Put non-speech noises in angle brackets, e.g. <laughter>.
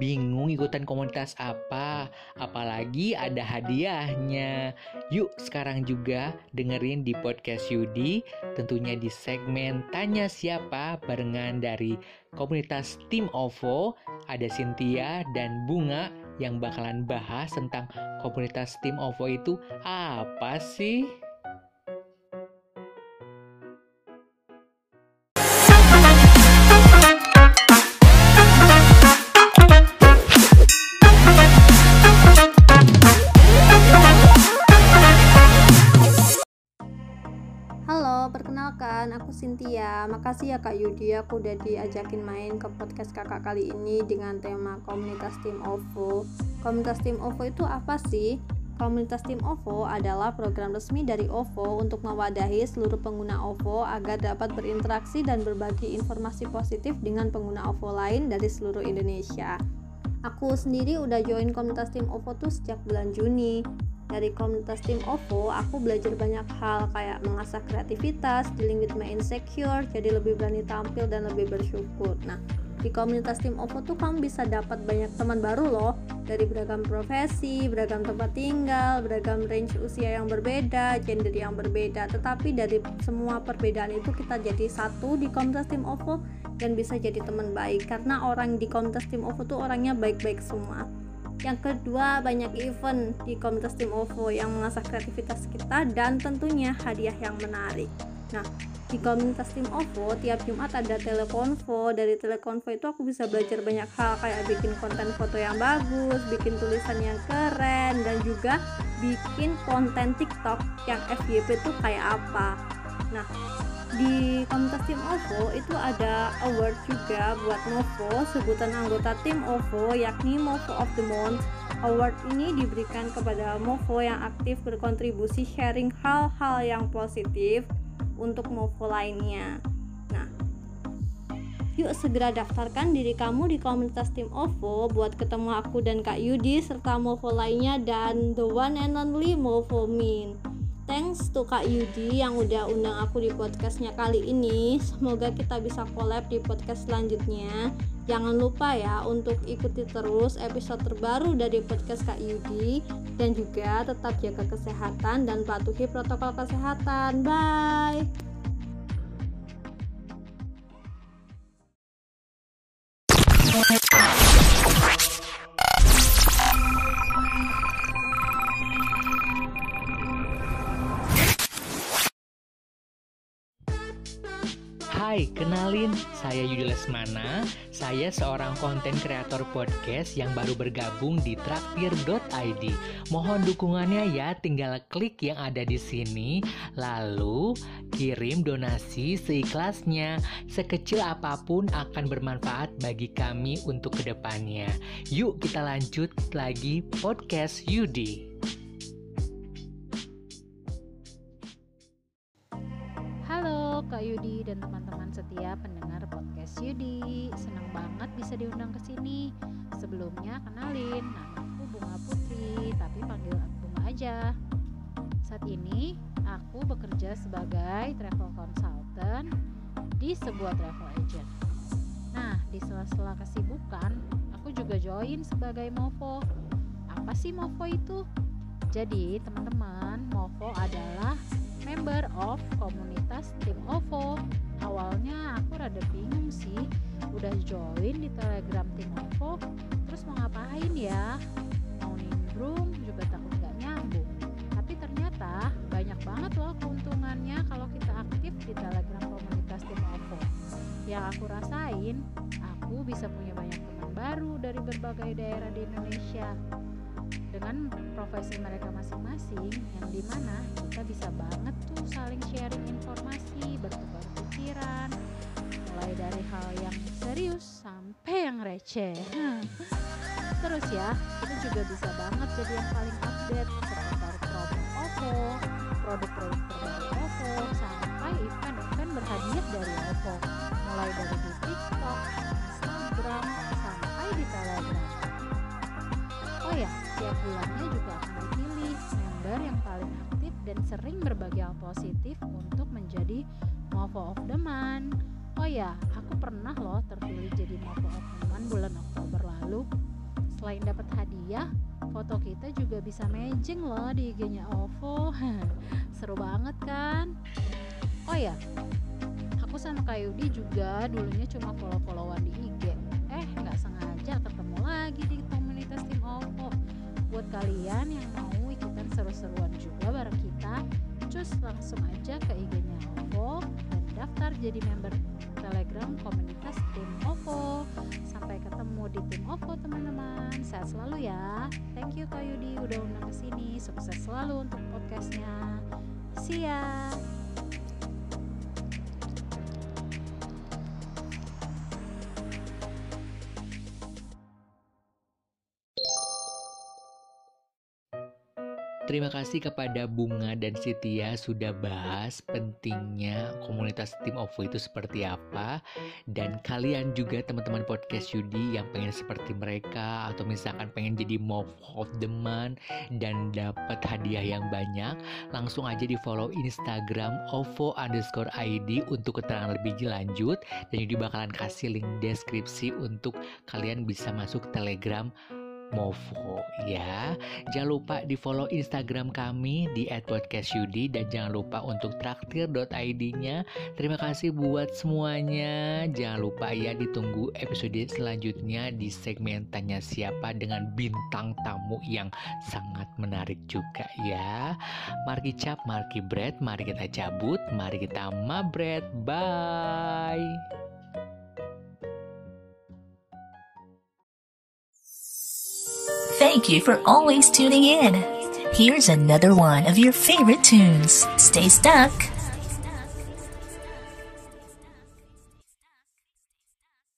bingung ikutan komunitas apa, apalagi ada hadiahnya. Yuk sekarang juga dengerin di podcast Yudi, tentunya di segmen Tanya Siapa barengan dari komunitas Tim OVO, ada Cynthia dan Bunga yang bakalan bahas tentang komunitas Tim OVO itu apa sih? Halo, perkenalkan aku Cynthia. Makasih ya Kak Yudi aku udah diajakin main ke podcast Kakak kali ini dengan tema komunitas Tim OVO. Komunitas Tim OVO itu apa sih? Komunitas Tim OVO adalah program resmi dari OVO untuk mewadahi seluruh pengguna OVO agar dapat berinteraksi dan berbagi informasi positif dengan pengguna OVO lain dari seluruh Indonesia. Aku sendiri udah join komunitas Tim OVO tuh sejak bulan Juni dari komunitas tim OVO aku belajar banyak hal kayak mengasah kreativitas, dealing with my insecure, jadi lebih berani tampil dan lebih bersyukur. Nah, di komunitas tim OVO tuh kamu bisa dapat banyak teman baru loh dari beragam profesi, beragam tempat tinggal, beragam range usia yang berbeda, gender yang berbeda. Tetapi dari semua perbedaan itu kita jadi satu di komunitas tim OVO dan bisa jadi teman baik karena orang di komunitas tim OVO tuh orangnya baik-baik semua. Yang kedua, banyak event di komunitas tim OVO yang mengasah kreativitas kita dan tentunya hadiah yang menarik. Nah, di komunitas tim OVO tiap Jumat ada telekonvo. Dari telekonvo itu aku bisa belajar banyak hal kayak bikin konten foto yang bagus, bikin tulisan yang keren dan juga bikin konten TikTok yang FYP itu kayak apa. Nah, di komunitas tim OVO itu ada award juga buat Movo sebutan anggota tim OVO yakni Movo of the Month. Award ini diberikan kepada Movo yang aktif berkontribusi sharing hal-hal yang positif untuk Movo lainnya. Nah yuk segera daftarkan diri kamu di komunitas tim OVO buat ketemu aku dan Kak Yudi serta Movo lainnya dan the one and only Movo Min Thanks to Kak Yudi yang udah undang aku di podcastnya kali ini. Semoga kita bisa collab di podcast selanjutnya. Jangan lupa ya untuk ikuti terus episode terbaru dari podcast Kak Yudi dan juga tetap jaga kesehatan dan patuhi protokol kesehatan. Bye. Hai, kenalin, saya Yudi Lesmana. Saya seorang konten kreator podcast yang baru bergabung di traktir.id. Mohon dukungannya ya, tinggal klik yang ada di sini, lalu kirim donasi seikhlasnya. Sekecil apa pun akan bermanfaat bagi kami untuk ke depannya. Yuk kita lanjut lagi podcast Yudi. Bisa diundang ke sini. Sebelumnya kenalin, namaku Bunga Putri, tapi panggil aku Bunga aja. Saat ini aku bekerja sebagai travel consultant di sebuah travel agent. Nah, di sela-sela kesibukan, aku juga join sebagai Movo. Apa sih Movo itu? Jadi, teman-teman, Movo adalah member of komunitas tim OVO. Udah join di telegram tim OVO, terus mau ngapain ya? Mau nimbrung juga takut gak nyambung. Tapi ternyata banyak banget loh keuntungannya kalau kita aktif di telegram komunitas tim OVO. Yang aku rasain, aku bisa punya banyak teman baru dari berbagai daerah di Indonesia dengan profesi mereka masing-masing yang di mana kita bisa banget tuh saling sharing informasi bertukar pikiran mulai dari hal yang serius sampai yang receh. Terus ya kita juga bisa banget jadi yang paling update seputar produk OVO produk-produk terbaru OVO sampai event-event berhadiah dari OVO mulai dari di TikTok, Instagram sampai di Telegram. Oh ya, tiap bulannya juga akan dipilih member yang paling aktif dan sering berbagi hal positif untuk menjadi Movo of the Month. Oh ya, aku pernah loh terpilih jadi Movo of bulan Oktober lalu. selain dapat hadiah foto kita juga bisa matching loh di IG-nya OVO. <laughs> Seru banget kan? Oh ya aku sama Kak Yudi juga dulunya cuma follow-followan di IG. Eh nggak sengaja ketemu lagi di komunitas tim OVO. Buat kalian yang mau ikutan seru-seruan juga bareng kita cus langsung aja ke IG-nya OVO dan daftar jadi member sehat selalu ya. Thank you Kak Yudi udah undang ke sini. Sukses selalu untuk podcastnya. See ya Terima kasih kepada Bunga dan Sitia sudah bahas pentingnya komunitas tim OVO itu seperti apa. Dan kalian juga teman-teman podcast Yudi yang pengen seperti mereka atau misalkan pengen jadi MOV of the month dan dapat hadiah yang banyak langsung aja di follow Instagram OVO underscore ID untuk keterangan lebih lanjut. Dan Yudi bakalan kasih link deskripsi untuk kalian bisa masuk telegram Movo ya. Jangan lupa di follow Instagram kami di @podcastyudi dan jangan lupa untuk traktir.id-nya. Terima kasih buat semuanya. Jangan lupa ya ditunggu episode selanjutnya di segmen tanya siapa dengan bintang tamu yang sangat menarik juga ya. Mari cap, mari bread, mari kita cabut, mari kita mabret. Bye. Thank you for always tuning in. Here's another one of your favorite tunes. Stay stuck.